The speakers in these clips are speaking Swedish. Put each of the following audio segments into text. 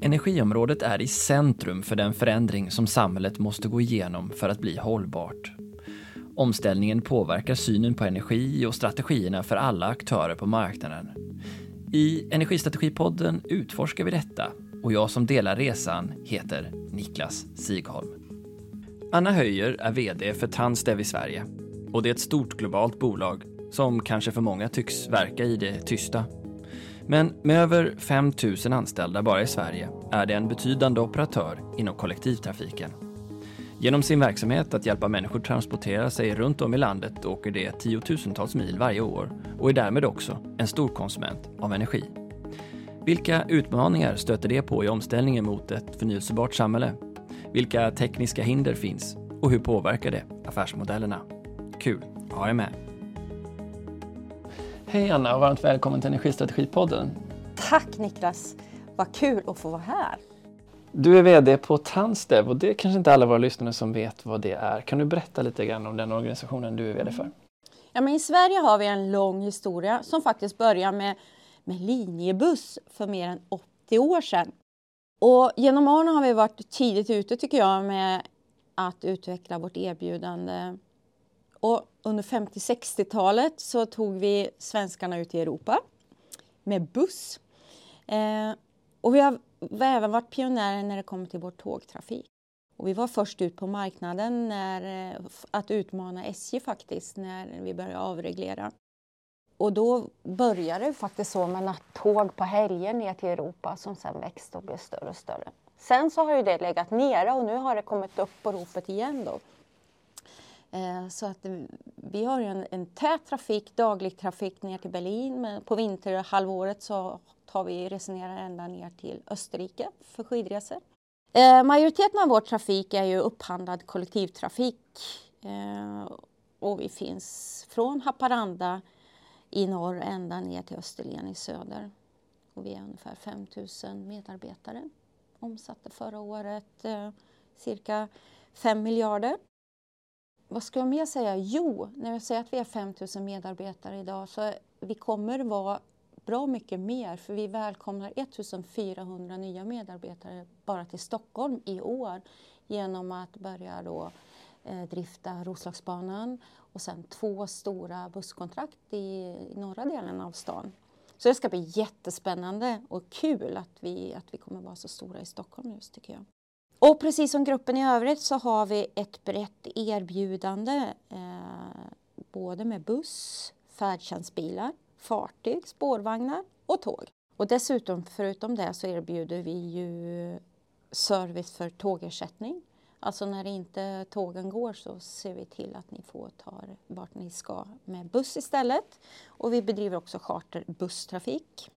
Energiområdet är i centrum för den förändring som samhället måste gå igenom för att bli hållbart. Omställningen påverkar synen på energi och strategierna för alla aktörer på marknaden. I Energistrategipodden utforskar vi detta och jag som delar resan heter Niklas Sigholm. Anna Höjer är VD för Transdev i Sverige och det är ett stort globalt bolag som kanske för många tycks verka i det tysta. Men med över 5 000 anställda bara i Sverige är det en betydande operatör inom kollektivtrafiken. Genom sin verksamhet att hjälpa människor transportera sig runt om i landet åker det tiotusentals mil varje år och är därmed också en stor konsument av energi. Vilka utmaningar stöter det på i omställningen mot ett förnyelsebart samhälle? Vilka tekniska hinder finns och hur påverkar det affärsmodellerna? Kul att ha er med! Hej Anna och varmt välkommen till Energistrategipodden. Tack Niklas! Vad kul att få vara här. Du är VD på Transdev och det är kanske inte alla våra lyssnare som vet vad det är. Kan du berätta lite grann om den organisationen du är VD för? Ja, men I Sverige har vi en lång historia som faktiskt börjar med, med linjebuss för mer än 80 år sedan. Och genom åren har vi varit tidigt ute tycker jag med att utveckla vårt erbjudande. Och under 50-60-talet så tog vi svenskarna ut i Europa med buss. Eh, och vi har, även varit pionjärer när det kommer till vår tågtrafik. Och vi var först ut på marknaden när, att utmana SJ faktiskt när vi började avreglera. Och då började det faktiskt så med nattåg på helger ner till Europa som sen växte och blev större och större. Sen så har ju det legat nere och nu har det kommit upp på ropet igen då. Eh, så att eh, vi har ju en, en tät trafik, daglig trafik ner till Berlin men på vinterhalvåret så tar vi resenärer ända ner till Österrike för skidresor. Eh, majoriteten av vår trafik är ju upphandlad kollektivtrafik eh, och vi finns från Haparanda i norr ända ner till Österlen i söder. Och vi är ungefär 5 000 medarbetare. Omsatte förra året eh, cirka 5 miljarder. Vad ska jag mer säga? Jo, när jag säger att vi är 5 000 medarbetare idag så vi kommer vara bra mycket mer för vi välkomnar 1400 nya medarbetare bara till Stockholm i år genom att börja då, eh, drifta Roslagsbanan och sen två stora busskontrakt i, i norra delen av stan. Så det ska bli jättespännande och kul att vi, att vi kommer vara så stora i Stockholm just tycker jag. Och precis som gruppen i övrigt så har vi ett brett erbjudande eh, både med buss, färdtjänstbilar, fartyg, spårvagnar och tåg. Och dessutom, förutom det, så erbjuder vi ju service för tågersättning. Alltså när inte tågen går så ser vi till att ni får ta vart ni ska med buss istället. Och vi bedriver också charterbusstrafik.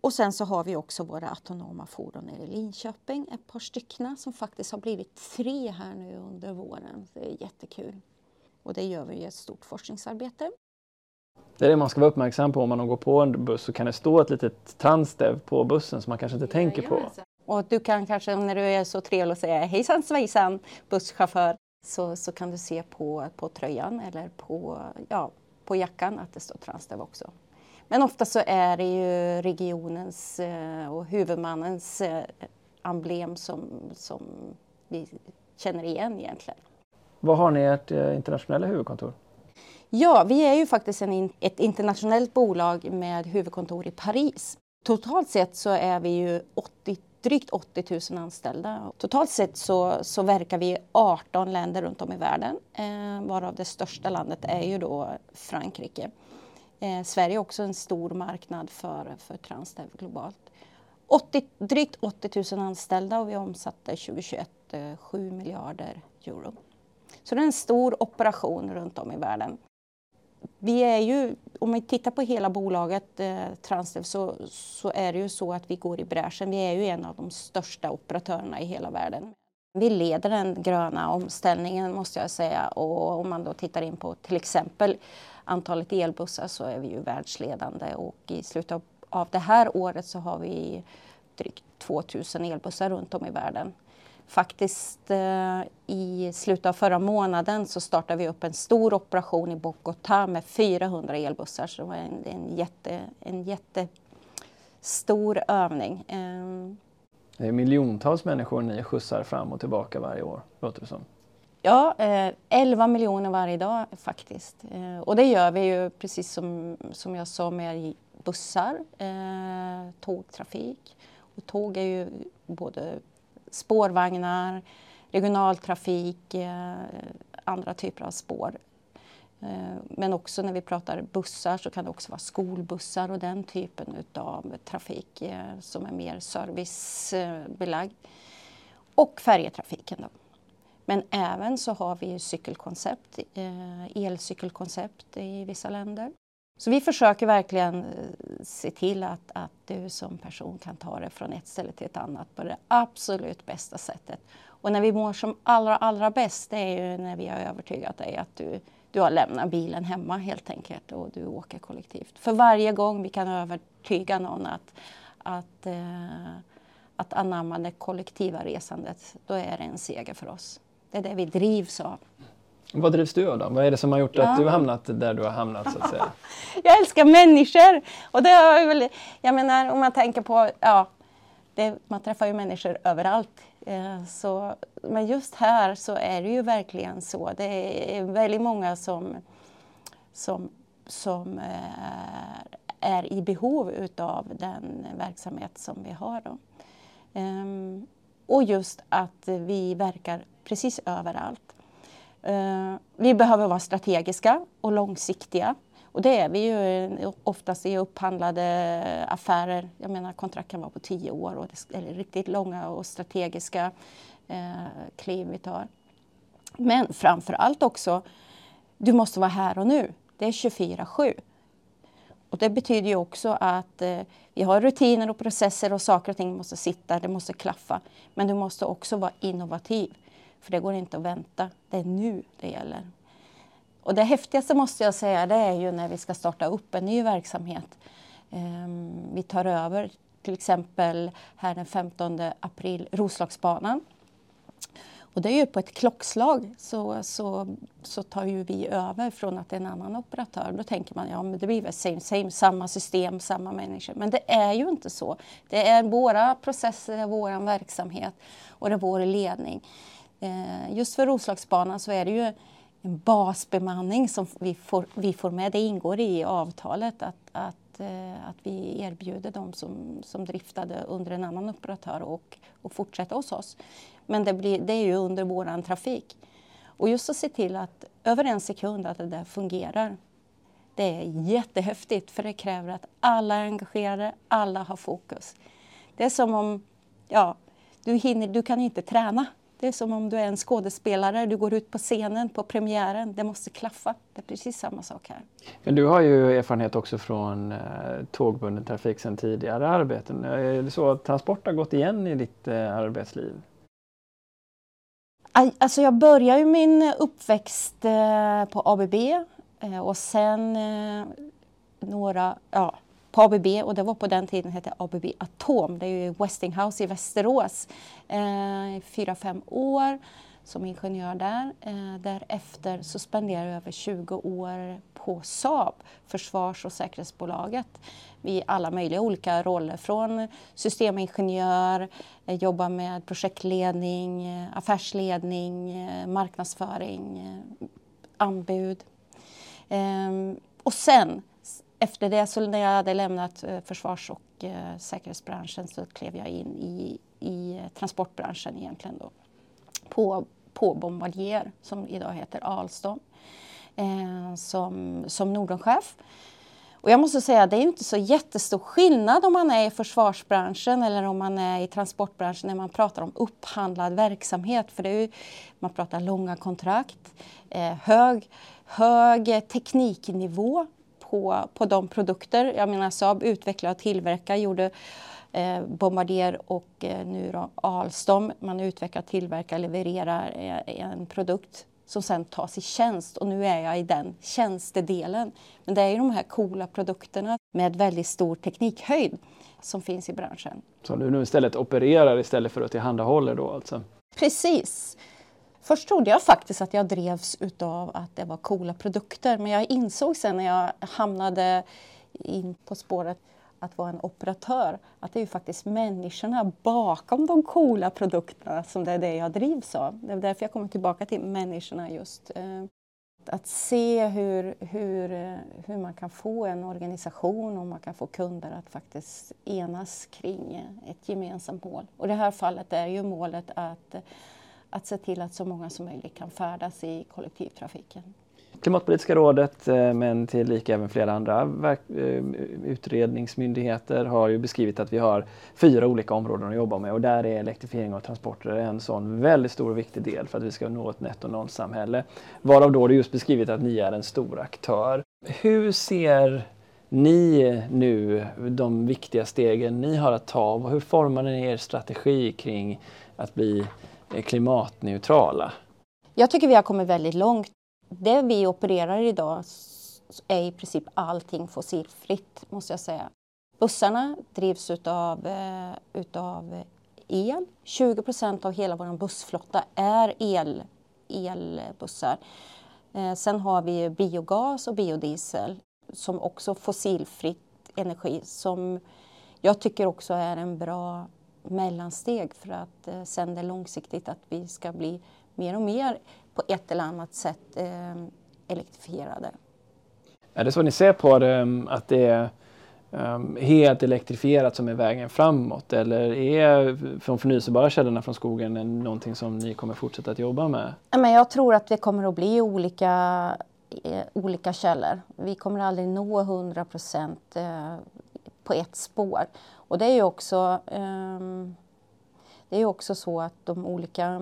Och sen så har vi också våra autonoma fordon nere i Linköping, ett par stycken som faktiskt har blivit tre här nu under våren. Det är jättekul. Och det gör vi i ett stort forskningsarbete. Det är det man ska vara uppmärksam på om man går på en buss så kan det stå ett litet tandstäv på bussen som man kanske inte ja, tänker på. Och du kan kanske när du är så trevlig och säga hejsan svejsan busschaufför så, så kan du se på, på tröjan eller på, ja, på jackan att det står Transdev också. Men ofta så är det ju regionens eh, och huvudmannens eh, emblem som, som vi känner igen egentligen. Vad har ni ert eh, internationella huvudkontor? Ja, vi är ju faktiskt en, ett internationellt bolag med huvudkontor i Paris. Totalt sett så är vi ju 80, drygt 80 000 anställda. Totalt sett så, så verkar vi i 18 länder runt om i världen, eh, varav det största landet är ju då Frankrike. Eh, Sverige är också en stor marknad för, för Transdev globalt. 80, drygt 80 000 anställda och vi omsatte 2021 eh, 7 miljarder euro. Så det är en stor operation runt om i världen. Vi är ju, om vi tittar på hela bolaget eh, Transdev så, så är det ju så att vi går i bräschen. Vi är ju en av de största operatörerna i hela världen. Vi leder den gröna omställningen måste jag säga och om man då tittar in på till exempel antalet elbussar så är vi ju världsledande och i slutet av det här året så har vi drygt 2000 elbussar runt om i världen. Faktiskt eh, i slutet av förra månaden så startade vi upp en stor operation i Bogotá med 400 elbussar så det var en, en, jätte, en jättestor övning. Eh, Det är miljontals människor ni skjutsar fram och tillbaka varje år, låter det som. Ja, eh, 11 miljoner varje dag faktiskt. Eh, och det gör vi ju precis som, som jag sa med bussar, eh, tågtrafik. Och tåg är ju både spårvagnar, regionaltrafik, eh, andra typer av spår. Eh, men också när vi pratar bussar så kan det också vara skolbussar och den typen av trafik eh, som är mer servicebelagd. Och färjetrafiken. Då. Men även så har vi cykelkoncept, elcykelkoncept i vissa länder. Så vi försöker verkligen eh, se till att, att du som person kan ta det från ett ställe till ett annat på det absolut bästa sättet. Och när vi mår som allra, allra bäst, det är ju när vi har övertygat dig att du, du har lämnat bilen hemma helt enkelt och du åker kollektivt. För varje gång vi kan övertyga någon att, att, eh, att anamma det kollektiva resandet, då är det en seger för oss. Det är det vi drivs av. Vad drivs du av då? Vad är det som har gjort att du har hamnat där du har hamnat så att säga? jag älskar människor! Och det har väl, jag menar om man tänker på, ja, det, man träffar ju människor överallt. Eh, så, men just här så är det ju verkligen så. Det är väldigt många som, som, som eh, är i behov utav den verksamhet som vi har. Då. Um, och just att vi verkar precis överallt. Eh, vi behöver vara strategiska och långsiktiga. Och det är vi ju eh, oftast i upphandlade affärer. Jag menar kontrakt kan vara på tio år och det är riktigt långa och strategiska eh, kliv vi tar. Men framför allt också, du måste vara här och nu. Det är 24-7. Och det betyder ju också att eh, vi har rutiner och processer och saker och ting måste sitta, det måste klaffa. Men du måste också vara innovativ. För det går inte att vänta. Det är nu det gäller. Och det häftigaste måste jag säga det är ju när vi ska starta upp en ny verksamhet. Ehm, vi tar över till exempel här den 15 april Roslagsbanan. Och det är ju på ett klockslag så, så, så tar ju vi över från att det är en annan operatör. Då tänker man ja men det blir väl same same, samma system, samma människor. Men det är ju inte så. Det är våra processer, det är vår verksamhet och det är vår ledning. Eh, just för Roslagsbanan så är det ju en basbemanning som vi får, vi får med. Det ingår i avtalet att, att, eh, att vi erbjuder dem som, som driftade under en annan operatör och, och fortsätta hos oss. Men det, blir, det är ju under vår trafik. Och just att se till att över en sekund att det där fungerar. Det är jättehäftigt för det kräver att alla är engagerade, alla har fokus. Det är som om, ja, du, hinner, du kan inte träna det är som om du är en skådespelare, du går ut på scenen på premiären, det måste klaffa. Det är precis samma sak här. Men du har ju erfarenhet också från eh, tågbunden trafik sedan tidigare arbeten. Är det så att transport har gått igen i ditt eh, arbetsliv? Alltså jag började ju min uppväxt eh, på ABB eh, och sen eh, några, ja, på ABB och det var på den tiden hette ABB Atom. Det är ju Westinghouse i Västerås. Eh, fyra, fem år som ingenjör där. Eh, därefter så spenderade jag över 20 år på Saab, försvars och säkerhetsbolaget i alla möjliga olika roller. Från systemingenjör, eh, jobba med projektledning, eh, affärsledning, eh, marknadsföring, eh, anbud. Ehm, och sen efter det, så när jag hade lämnat eh, försvars och eh, säkerhetsbranschen så klev jag in i, i eh, transportbranschen egentligen då. På, på Bombardier, som idag heter Alstom, eh, som, som Nordenchef. Och jag måste säga, det är inte så jättestor skillnad om man är i försvarsbranschen eller om man är i transportbranschen när man pratar om upphandlad verksamhet. För det är ju, man pratar långa kontrakt, eh, hög, hög tekniknivå på, på de produkter. Jag menar Saab utvecklar och tillverkar, gjorde eh, Bombardier och eh, nu då Alstom. Man utvecklar, tillverkar, levererar eh, en produkt som sen tas i tjänst och nu är jag i den tjänstedelen. Men det är ju de här coola produkterna med väldigt stor teknikhöjd som finns i branschen. Så du nu istället opererar istället för att tillhandahålla då alltså? Precis. Först trodde jag faktiskt att jag drevs utav att det var coola produkter men jag insåg sen när jag hamnade in på spåret att vara en operatör, att det är ju faktiskt människorna bakom de coola produkterna som det är det jag drivs av. Det är därför jag kommer tillbaka till människorna just. Eh, att se hur, hur, eh, hur man kan få en organisation och man kan få kunder att faktiskt enas kring ett gemensamt mål. Och i det här fallet är ju målet att, att se till att så många som möjligt kan färdas i kollektivtrafiken. Klimatpolitiska rådet, eh, men till lika även flera andra eh, utredningsmyndigheter har ju beskrivit att vi har fyra olika områden att jobba med och där är elektrifiering av transporter en sån väldigt stor och viktig del för att vi ska nå ett netto noll-samhälle. Varav då det just beskrivit att ni är en stor aktör. Hur ser ni nu de viktiga stegen ni har att ta och hur formar ni er strategi kring att bli Eh, klimatneutrala? Jag tycker vi har kommit väldigt långt det vi opererar idag är i princip allting fossilfritt måste jag säga. Bussarna drivs utav, eh, utav el. 20 procent av hela vår bussflotta är el, elbussar. Eh, sen har vi biogas och biodiesel som också fossilfritt energi som jag tycker också är en bra mellansteg för att eh, sen det långsiktigt att vi ska bli mer och mer på ett eller annat sätt eh, elektrifierade. Är det så ni ser på det, um, att det är um, helt elektrifierat som är vägen framåt eller är de förnyelsebara källorna från skogen någonting som ni kommer fortsätta att jobba med? Men jag tror att det kommer att bli olika, eh, olika källor. Vi kommer aldrig nå 100 procent eh, på ett spår. Och det är ju också ehm, det är också så att de olika,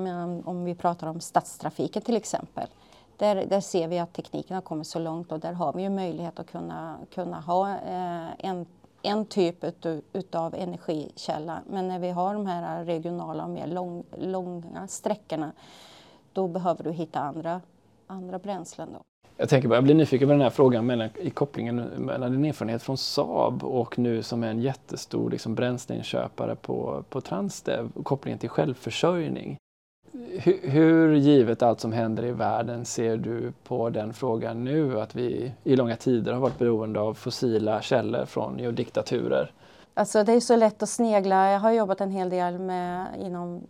om vi pratar om stadstrafiken till exempel, där, där ser vi att tekniken har kommit så långt och där har vi ju möjlighet att kunna, kunna ha eh, en, en typ ut, utav energikälla. Men när vi har de här regionala och mer lång, långa sträckorna, då behöver du hitta andra, andra bränslen. Då. Jag tänker bara, jag blir nyfiken på den här frågan mellan, i kopplingen mellan din erfarenhet från Saab och nu som är en jättestor liksom, bränsleinköpare på, på Transdev och kopplingen till självförsörjning. Hur, hur givet allt som händer i världen ser du på den frågan nu att vi i långa tider har varit beroende av fossila källor från diktaturer? Alltså det är så lätt att snegla. Jag har jobbat en hel del med, inom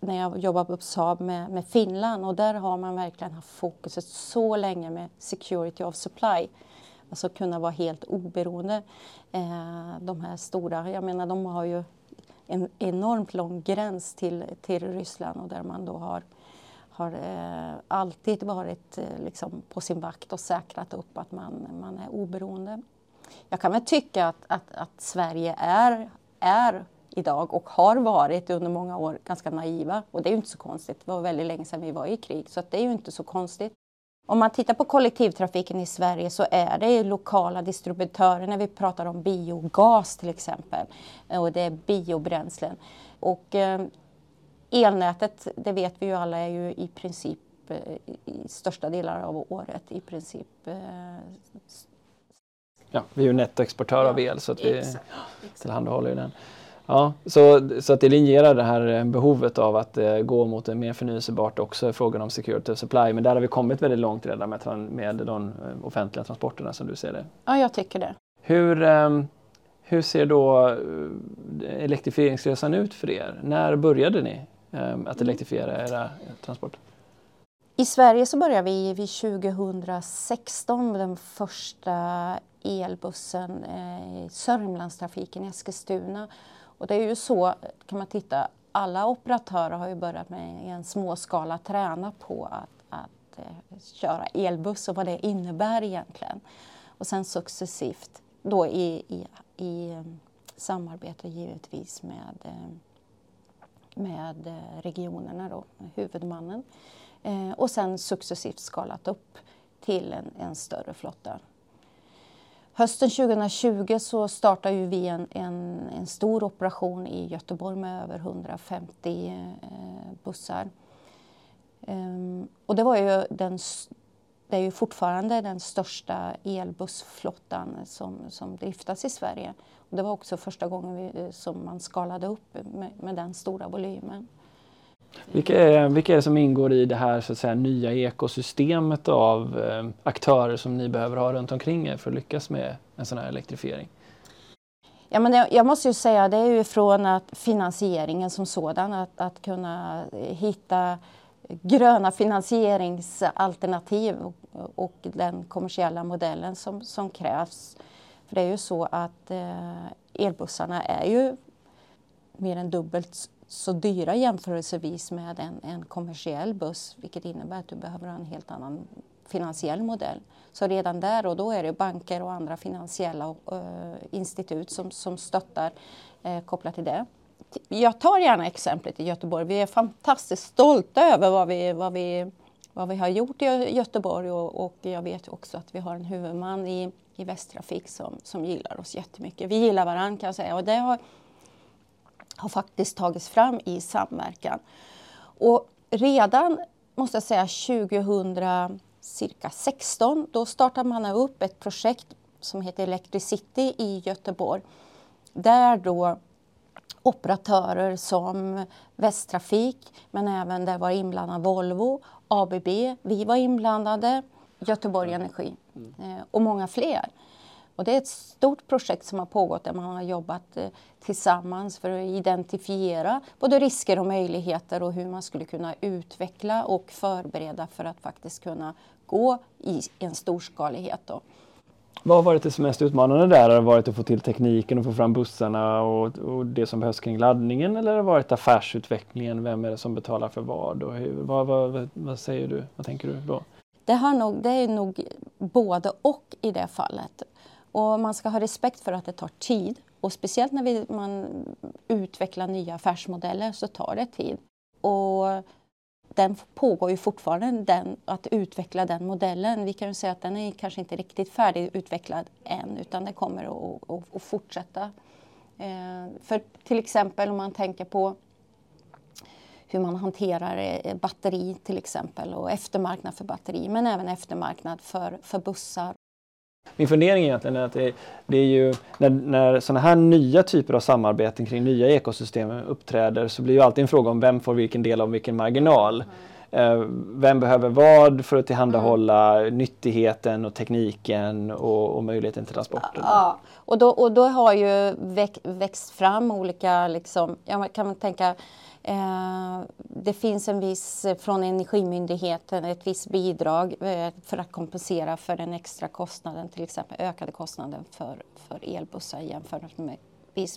när jag jobbade på Saab med, med Finland och där har man verkligen haft fokuset så länge med security of supply. Alltså kunna vara helt oberoende. Eh, de här stora, jag menar de har ju en enormt lång gräns till, till Ryssland och där man då har, har eh, alltid varit eh, liksom på sin vakt och säkrat upp att man, man är oberoende. Jag kan väl tycka att, att, att Sverige är, är idag och har varit under många år ganska naiva. Och det är ju inte så konstigt. Det var väldigt länge sedan vi var i krig så det är ju inte så konstigt. Om man tittar på kollektivtrafiken i Sverige så är det lokala distributörer när vi pratar om biogas till exempel. Och det är biobränslen. Och eh, elnätet, det vet vi ju alla, är ju i princip eh, i största delar av året i princip eh, Ja, vi är ju nettoexportör ja, av el så att vi tillhandahåller den. Ja, så, så att det linjerar det här eh, behovet av att eh, gå mot en mer förnyelsebart också frågan om security of supply. Men där har vi kommit väldigt långt redan med, med de eh, offentliga transporterna som du ser det. Ja, jag tycker det. Hur, eh, hur ser då eh, elektrifieringsresan ut för er? När började ni eh, att elektrifiera era transporter? I Sverige så började vi vid 2016 med den första elbussen i Sörmlandstrafiken i Eskilstuna. Och det är ju så, kan man titta, alla operatörer har ju börjat med en småskala träna på att, att eh, köra elbuss och vad det innebär egentligen. Och sen successivt då i, i, i mm, samarbete givetvis med, eh, med eh, regionerna då, huvudmannen. Eh, och sen successivt skalat upp till en, en större flotta. Hösten 2020 så startade ju vi en, en, en, stor operation i Göteborg med över 150 eh, bussar. Ehm, och det var ju den, det är ju fortfarande den största elbussflottan som, som driftas i Sverige. Och det var också första gången vi, eh, som man skalade upp med, med den stora volymen. Vilka är, vilka är det som ingår i det här så att säga, nya ekosystemet av eh, aktörer som ni behöver ha runt omkring er för att lyckas med en sån här elektrifiering? Ja, men jag måste ju säga det är ju från att finansieringen som sådan, att, att kunna hitta gröna finansieringsalternativ och, och den kommersiella modellen som, som krävs. För det är ju så att eh, elbussarna är ju mer än dubbelt så dyra jämförelsevis med en, en kommersiell buss vilket innebär att du behöver ha en helt annan finansiell modell. Så redan där och då är det banker och andra finansiella uh, institut som, som stöttar uh, kopplat till det. Jag tar gärna exemplet i Göteborg. Vi är fantastiskt stolta över vad vi, vad vi, vad vi har gjort i Göteborg och, och jag vet också att vi har en huvudman i, i Västtrafik som, som gillar oss jättemycket. Vi gillar varandra kan jag säga och det har, har faktiskt tagits fram i samverkan. Och redan måste jag säga 2000 cirka 16. Då startade man upp ett projekt som heter Electricity i Göteborg. Där då operatörer som Västtrafik, men även där var inblandad Volvo, ABB, vi var inblandade, Göteborg Energi mm. och många fler. Och det är ett stort projekt som har pågått där man har jobbat eh, tillsammans för att identifiera både risker och möjligheter och hur man skulle kunna utveckla och förbereda för att faktiskt kunna gå i en storskalighet. Då. Vad har varit det mest utmanande där? Har det varit att få till tekniken och få fram bussarna och, och det som behövs kring laddningen eller har det varit affärsutvecklingen? Vem är det som betalar för vad? Och hur, vad, vad, vad säger du? Vad tänker du då? Det, har nog, det är nog både och i det fallet. Och man ska ha respekt för att det tar tid. Och speciellt när vi, man utvecklar nya affärsmodeller så tar det tid. Och den pågår ju fortfarande, den, att utveckla den modellen. Vi kan ju säga att den är kanske inte riktigt färdigutvecklad än utan den kommer att, att, att fortsätta. Eh, för till exempel om man tänker på hur man hanterar eh, batteri till exempel och eftermarknad för batteri men även eftermarknad för, för bussar min fundering egentligen är att det, det är ju när, när sådana här nya typer av samarbeten kring nya ekosystem uppträder så blir ju alltid en fråga om vem får vilken del av vilken marginal. Mm. Eh, vem behöver vad för att tillhandahålla mm. nyttigheten och tekniken och, och möjligheten till transporter? Ja, och då, och då har ju växt, fram olika, liksom, jag kan tänka Eh, det finns en viss, från Energimyndigheten, ett visst bidrag eh, för att kompensera för den extra kostnaden, till exempel ökade kostnaden för, för elbussar jämfört med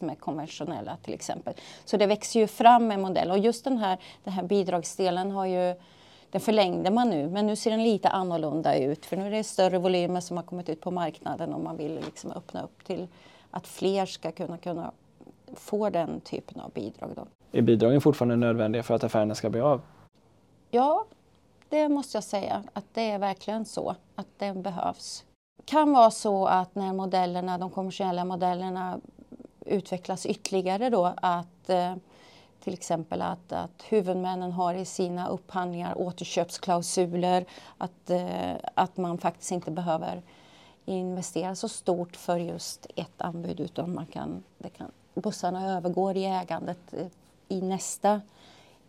med konventionella till exempel. Så det växer ju fram en modell och just den här, den här bidragsdelen har ju den förlängde man nu, men nu ser den lite annorlunda ut för nu är det större volymer som har kommit ut på marknaden och man vill liksom öppna upp till att fler ska kunna, kunna få den typen av bidrag. Då. Är bidragen fortfarande nödvändiga för att affärerna ska bli av? Ja, det måste jag säga att det är verkligen så att det behövs. Det kan vara så att när modellerna, de kommersiella modellerna utvecklas ytterligare då att eh, till exempel att, att huvudmännen har i sina upphandlingar återköpsklausuler, att, eh, att man faktiskt inte behöver investera så stort för just ett anbud utan man kan, det kan bussarna övergår i ägandet eh, i nästa,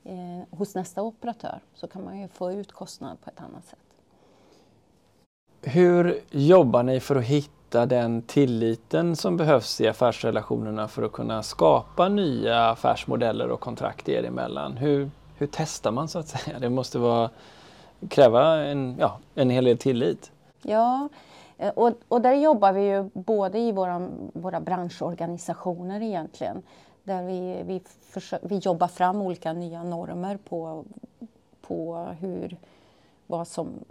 eh, hos nästa operatör så kan man ju få ut kostnad på ett annat sätt. Hur jobbar ni för att hitta den tilliten som behövs i affärsrelationerna för att kunna skapa nya affärsmodeller och kontrakt er emellan? Hur, hur testar man så att säga? Det måste vara, kräva en, ja, en hel del tillit. Ja, eh, och, och där jobbar vi ju både i våra, våra branschorganisationer egentligen där vi, vi, försöker, vi jobbar fram olika nya normer på, på hur, vad som,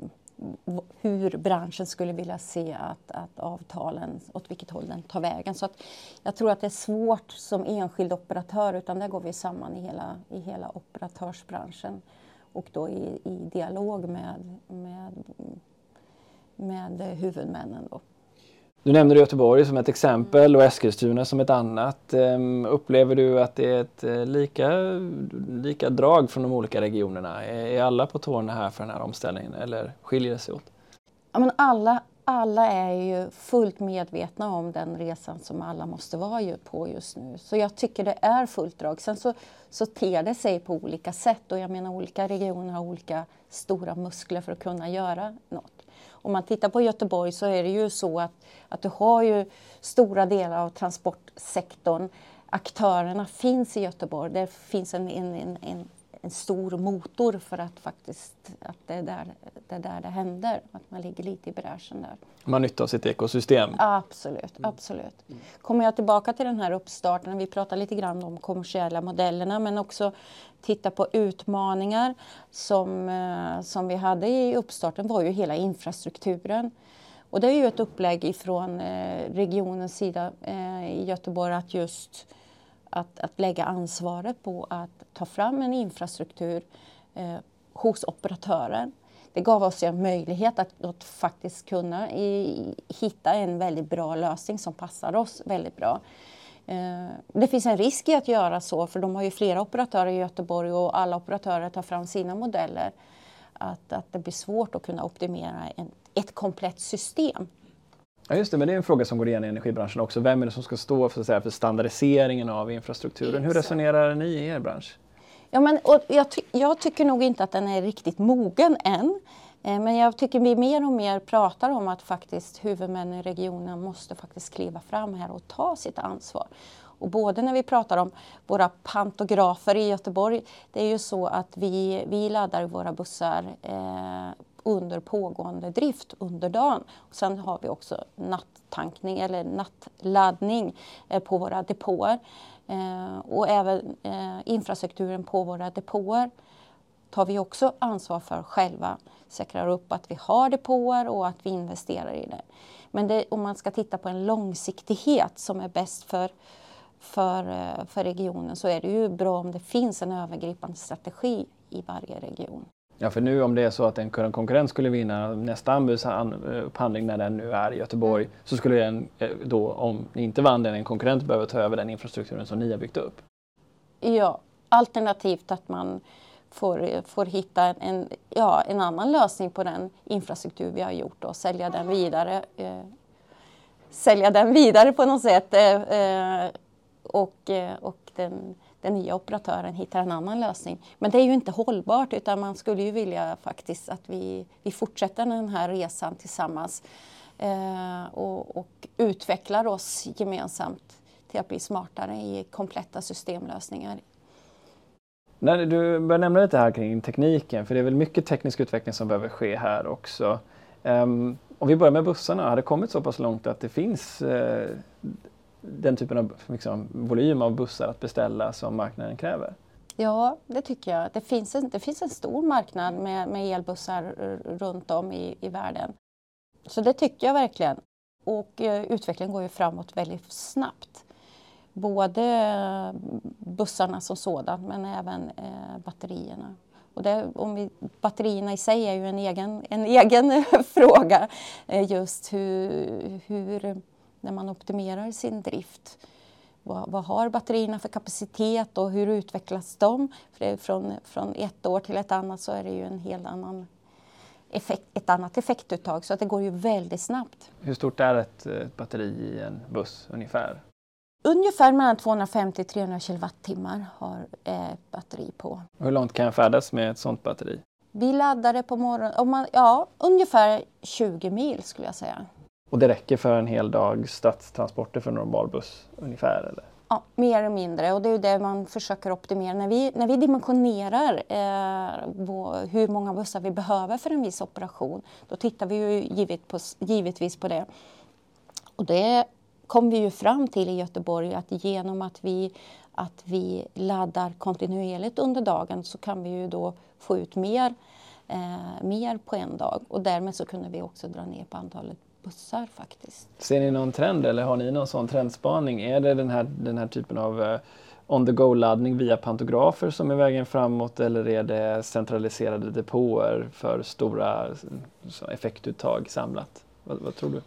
hur branschen skulle vilja se att, att avtalen, åt vilket håll den tar vägen. Så att jag tror att det är svårt som enskild operatör utan där går vi samman i hela, i hela operatörsbranschen och då i, i dialog med, med, med huvudmännen. Då. Du nämnde Göteborg som ett exempel och Eskilstuna som ett annat. Ehm, upplever du att det är ett eh, lika, lika drag från de olika regionerna? Är alla på tårna här för den här omställningen eller skiljer det sig åt? Ja, men alla, alla är ju fullt medvetna om den resan som alla måste vara på just nu. Så jag tycker det är fullt drag. Sen så, så ter det sig på olika sätt och jag menar olika regioner har olika stora muskler för att kunna göra något. Om man tittar på Göteborg så är det ju så att, att du har ju stora delar av transportsektorn. Aktörerna finns i Göteborg. Det finns en, en, en, en en stor motor för att faktiskt att det är där det, är där det händer. Att man ligger lite i bräschen där. Man nyttar sitt ekosystem? Absolut, mm. absolut. Kommer jag tillbaka till den här uppstarten, vi pratar lite grann om kommersiella modellerna men också titta på utmaningar som, eh, som vi hade i uppstarten var ju hela infrastrukturen. Och det är ju ett upplägg ifrån eh, regionens sida eh, i Göteborg att just att, att lägga ansvaret på att ta fram en infrastruktur eh, hos operatören. Det gav oss en möjlighet att, att faktiskt kunna i, hitta en väldigt bra lösning som passar oss väldigt bra. Eh, det finns en risk i att göra så, för de har ju flera operatörer i Göteborg och alla operatörer tar fram sina modeller. Att, att det blir svårt att kunna optimera en, ett komplett system. Ja, just det, men det är en fråga som går igen i energibranschen också. Vem är det som ska stå för, säga, för standardiseringen av infrastrukturen? Hur resonerar ni i er bransch? Ja, men, jag, ty jag tycker nog inte att den är riktigt mogen än. Eh, men jag tycker vi mer och mer pratar om att faktiskt huvudmännen i regionen måste faktiskt kliva fram här och ta sitt ansvar. Och både när vi pratar om våra pantografer i Göteborg, det är ju så att vi, vi laddar våra bussar eh, under pågående drift under dagen. Och sen har vi också nattankning eller nattladdning eh, på våra depåer. Eh, och även eh, infrastrukturen på våra depåer tar vi också ansvar för själva. Säkrar upp att vi har depåer och att vi investerar i det. Men det, om man ska titta på en långsiktighet som är bäst för, för, eh, för regionen så är det ju bra om det finns en övergripande strategi i varje region. Ja, för nu om det är så att en konkurrent skulle vinna nästa anbudsupphandling när den nu är i Göteborg mm. så skulle den eh, då, om ni inte vann den, en konkurrent behöva ta över den infrastrukturen som ni har byggt upp? Ja, alternativt att man får, får hitta en, ja, en annan lösning på den infrastruktur vi har gjort och sälja den vidare. Eh, sälja den vidare på något sätt. Eh, eh och, eh, och den den nya operatören hittar en annan lösning. Men det är ju inte hållbart utan man skulle ju vilja faktiskt att vi, vi fortsätter den här resan tillsammans eh, och, och utvecklar oss gemensamt till att bli smartare i kompletta systemlösningar. När du börjar nämna lite här kring tekniken, för det är väl mycket teknisk utveckling som behöver ske här också. Um, om vi börjar med bussarna, har det kommit så pass långt att det finns uh, den typen av liksom, volym av bussar att beställa som marknaden kräver? Ja, det tycker jag. Det finns en, det finns en stor marknad med, med elbussar eh, runt om i, i världen. Så det tycker jag verkligen. Och eh, utvecklingen går ju framåt väldigt snabbt. Både eh, bussarna som sådant men även eh, batterierna. Och det, om vi, batterierna i sig är ju en egen, en egen fråga. Eh, just hur, hur när man optimerar sin drift. Vad, vad, har batterierna för kapacitet och hur utvecklas de? För från, från ett år till ett annat så är det ju en helt annan effekt, ett annat effektuttag så att det går ju väldigt snabbt. Hur stort är ett, ett batteri i en buss ungefär? Ungefär mellan 250 300 kilowattimmar har ett batteri på. hur långt kan jag färdas med ett sådant batteri? Vi laddar det på morgonen, ja ungefär 20 mil skulle jag säga. Och det räcker för en hel dag stadstransporter för en normal buss ungefär? Eller? Ja, mer eller mindre och det är det man försöker optimera. När vi, när vi dimensionerar eh, hur många bussar vi behöver för en viss operation, då tittar vi ju givet på, givetvis på det. Och det kom vi ju fram till i Göteborg att genom att vi, att vi laddar kontinuerligt under dagen så kan vi ju då få ut mer, eh, mer på en dag och därmed så kunde vi också dra ner på antalet bussar faktiskt. Ser ni någon trend eller har ni någon sån trendspaning? Är det den här, den här typen av eh, uh, on the go-laddning via pantografer som är vägen framåt eller är det centraliserade depåer för stora eh, effektuttag samlat? Vad, vad tror du?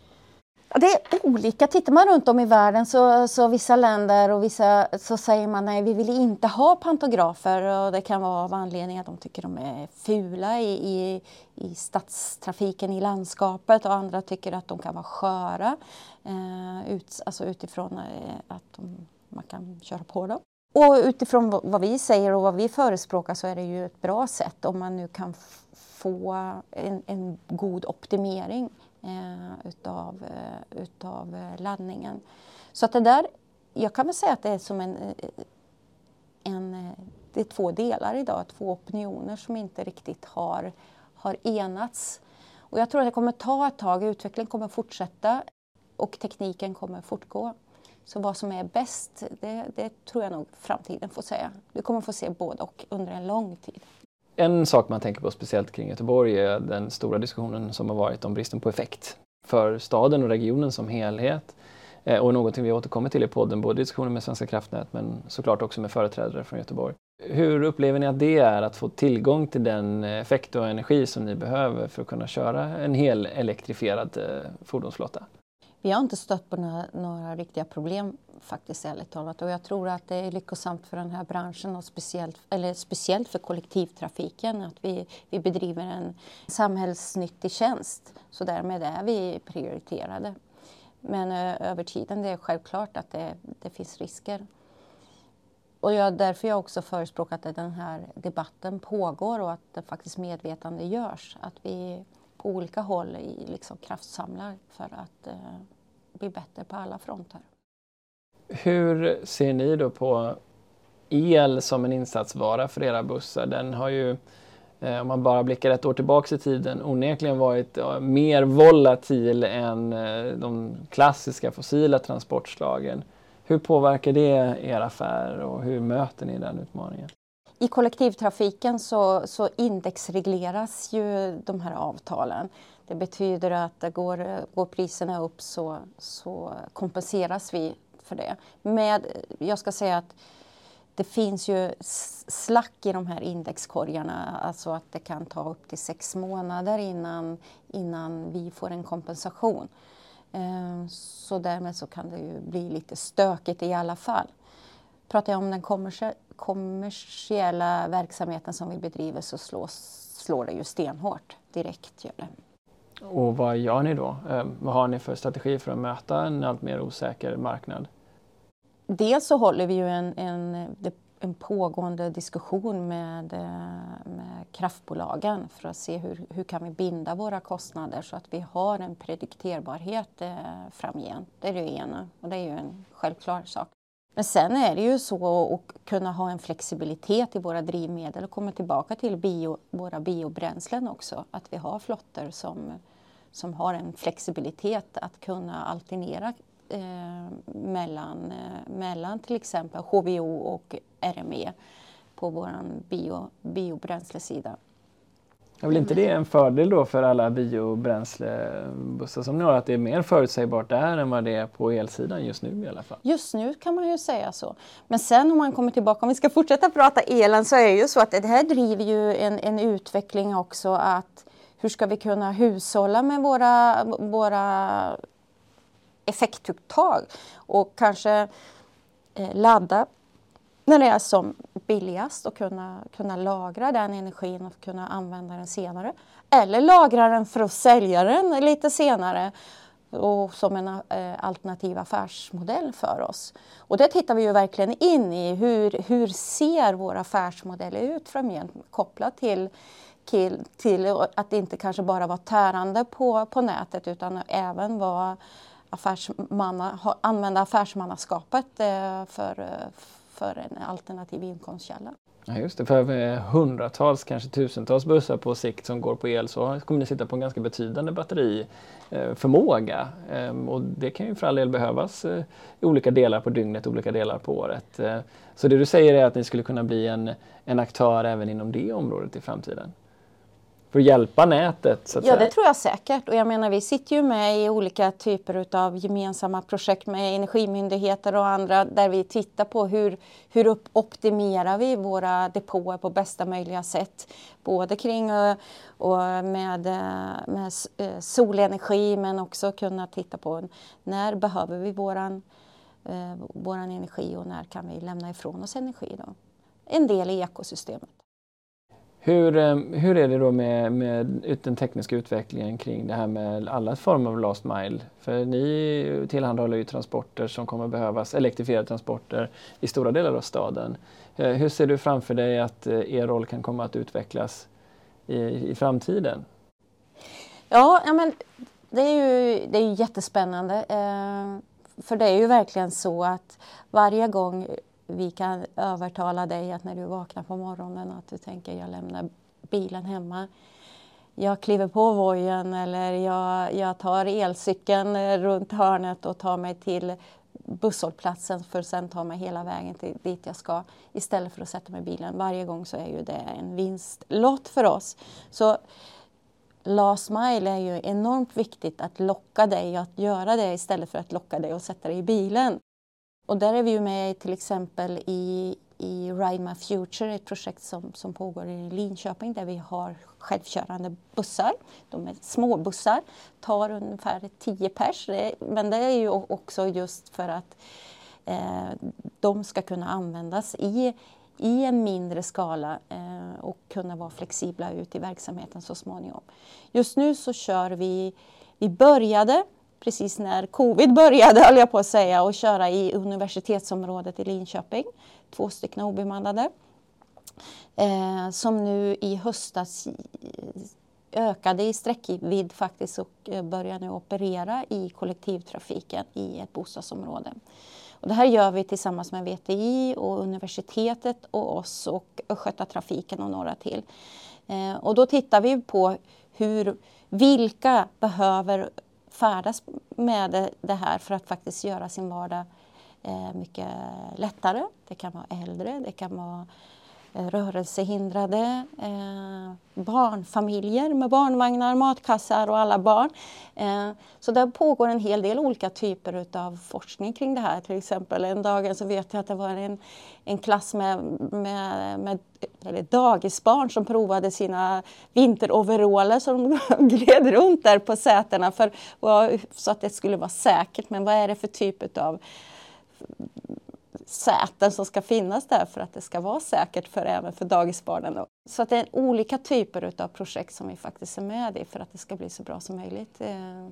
Det är olika. Tittar man runt om i världen så, så vissa länder och vissa så säger man nej, vi vill inte ha pantografer och det kan vara av anledning att de tycker de är fula i, i, i stadstrafiken i landskapet och andra tycker att de kan vara sköra eh, ut, alltså utifrån eh, att de, man kan köra på dem. Och utifrån vad vi säger och vad vi förespråkar så är det ju ett bra sätt om man nu kan få en, en god optimering eh, utav, eh, utav eh, laddningen. Så att det där, jag kan väl säga att det är som en, eh, en eh, det är två delar idag, två opinioner som inte riktigt har, har enats. Och jag tror att det kommer ta ett tag, utvecklingen kommer fortsätta och tekniken kommer fortgå. Så vad som är bäst, det, det, tror jag nog framtiden får säga. Du kommer få se både och under en lång tid. En sak man tänker på speciellt kring Göteborg är den stora diskussionen som har varit om bristen på effekt för staden och regionen som helhet. Eh, och någonting vi återkommer till i podden, både diskussioner med Svenska kraftnät men såklart också med företrädare från Göteborg. Hur upplever ni att det är att få tillgång till den effekt och energi som ni behöver för att kunna köra en hel elektrifierad eh, fordonsflotta? Vi har inte stött på några, några riktiga problem faktiskt ärligt talat och jag tror att det är lyckosamt för den här branschen och speciellt, eller speciellt för kollektivtrafiken att vi, vi bedriver en samhällsnyttig tjänst så därmed är vi prioriterade. Men över tiden det är självklart att det, det finns risker. Och jag, därför jag också förespråkat att den här debatten pågår och att det faktiskt medvetande görs. Att vi på olika håll i, liksom kraftsamlar för att eh, bli bättre på alla fronter. Hur ser ni då på el som en insatsvara för era bussar? Den har ju, eh, om man bara blickar ett år tillbaks i tiden, onekligen varit mer volatil än eh, de klassiska fossila transportslagen. Hur påverkar det er affär och hur möter ni den utmaningen? I kollektivtrafiken så, så indexregleras ju de här avtalen. Det betyder att går, går priserna upp så, så kompenseras vi för det. Med, jag ska säga att det finns ju slack i de här indexkorgarna, alltså att det kan ta upp till sex månader innan, innan vi får en kompensation. Ehm, så därmed så kan det ju bli lite stökigt i alla fall. Pratar jag om den kommersiella verksamheten som vi bedriver så slås, slår det ju stenhårt direkt. Gör det. Och vad gör ni då? Ehm, vad har ni för strategi för att möta en allt mer osäker marknad? Dels så håller vi ju en, en, en pågående diskussion med, eh, med kraftbolagen för att se hur, hur kan vi binda våra kostnader så att vi har en predikterbarhet eh, framgent. Det är det ena och det är ju en självklar sak. Men sen är det ju så att kunna ha en flexibilitet i våra drivmedel och komma tillbaka till bio, våra biobränslen också. Att vi har flottor som, som har en flexibilitet att kunna alternera eh, mellan, eh, mellan till exempel HVO och RME på vår bio, biobränslesida. Är väl inte det en fördel då för alla biobränslebussar som ni har, att det är mer förutsägbart där än vad det är på elsidan just nu i alla fall? Just nu kan man ju säga så. Men sen om man kommer tillbaka, om vi ska fortsätta prata elen, så är det ju så att det här driver ju en, en utveckling också att hur ska vi kunna hushålla med våra, våra effektuttag och kanske eh, ladda när det är som billigast och kunna, kunna lagra den energin och kunna använda den senare. Eller lagra den för att sälja den lite senare och som en eh, alternativ affärsmodell för oss. Och det tittar vi ju verkligen in i. Hur, hur ser våra affärsmodeller ut framgent kopplat till, till, till att inte kanske bara vara tärande på, på nätet utan även vara affärsmanna, använda affärsmannaskapet eh, för, eh, för en alternativ inkomstkälla. Ja, just det, för hundratals, kanske tusentals bussar på sikt som går på el så kommer ni sitta på en ganska betydande batteriförmåga. Eh, ehm, och det kan ju för all del behövas i olika delar på dygnet, olika delar på året. Så det du säger är att ni skulle kunna bli en, en aktör även inom det området i framtiden? För att hjälpa nätet? Ja, det tror jag säkert. Och jag menar, vi sitter ju med i olika typer av gemensamma projekt med energimyndigheter och andra där vi tittar på hur, hur optimerar vi våra depåer på bästa möjliga sätt. Både kring och, och med, eh, med eh, solenergi men också kunna titta på när behöver vi våran, eh, våran energi och när kan vi lämna ifrån oss energi. Då. En del i ekosystemet. Hur, eh, hur är det då med, med den tekniska utvecklingen kring det här med alla former av last mile? För ni tillhandahåller ju transporter som kommer behövas, elektrifierade transporter i stora delar av staden. Eh, hur ser du framför dig att eh, er roll kan komma att utvecklas i, i framtiden? Ja, ja men det är ju, det är ju jättespännande. Eh, för det är ju verkligen så att varje gång vi kan övertala dig att när du vaknar på morgonen att du tänker jag lämnar bilen hemma. Jag kliver på vojen eller jag, jag tar elcykeln runt hörnet och tar mig till busshållplatsen för att sen ta mig hela vägen till dit jag ska istället för att sätta mig i bilen. Varje gång så är ju det en vinstlott för oss. Så last mile är ju enormt viktigt att locka dig att göra det istället för att locka dig att sätta dig i bilen. Och där är vi ju med till exempel i, i Ride My Future, ett projekt som, som pågår i Linköping där vi har självkörande bussar. De är små bussar, tar ungefär 10 pers. Men det är ju också just för att eh, de ska kunna användas i, i en mindre skala eh, och kunna vara flexibla ut i verksamheten så småningom. Just nu så kör vi, vi började precis när covid började, höll jag på att säga, och köra i universitetsområdet i Linköping. Två stycken obemannade. Eh, som nu i höstas ökade i sträckvidd faktiskt och eh, börjar nu operera i kollektivtrafiken i ett bostadsområde. Och det här gör vi tillsammans med VTI och universitetet och oss och Östgötatrafiken och några till. Eh, och då tittar vi på hur, vilka behöver färdas med det här för att faktiskt göra sin vardag eh, mycket lättare. Det kan vara äldre, det kan vara Eh, rörelsehindrade, eh, barnfamiljer med barnvagnar, matkassar och alla barn. Eh, så där pågår en hel del olika typer av forskning kring det här. Till exempel en dag så vet jag att det var en, en klass med, med, med eller dagisbarn som provade sina vinteroveraller som de gled runt där på sätena för, så att det skulle vara säkert. Men vad är det för typ av säten som ska finnas där för att det ska vara säkert för, även för dagisbarnen. Så att det är olika typer av projekt som vi faktiskt är med i för att det ska bli så bra som möjligt. Eh.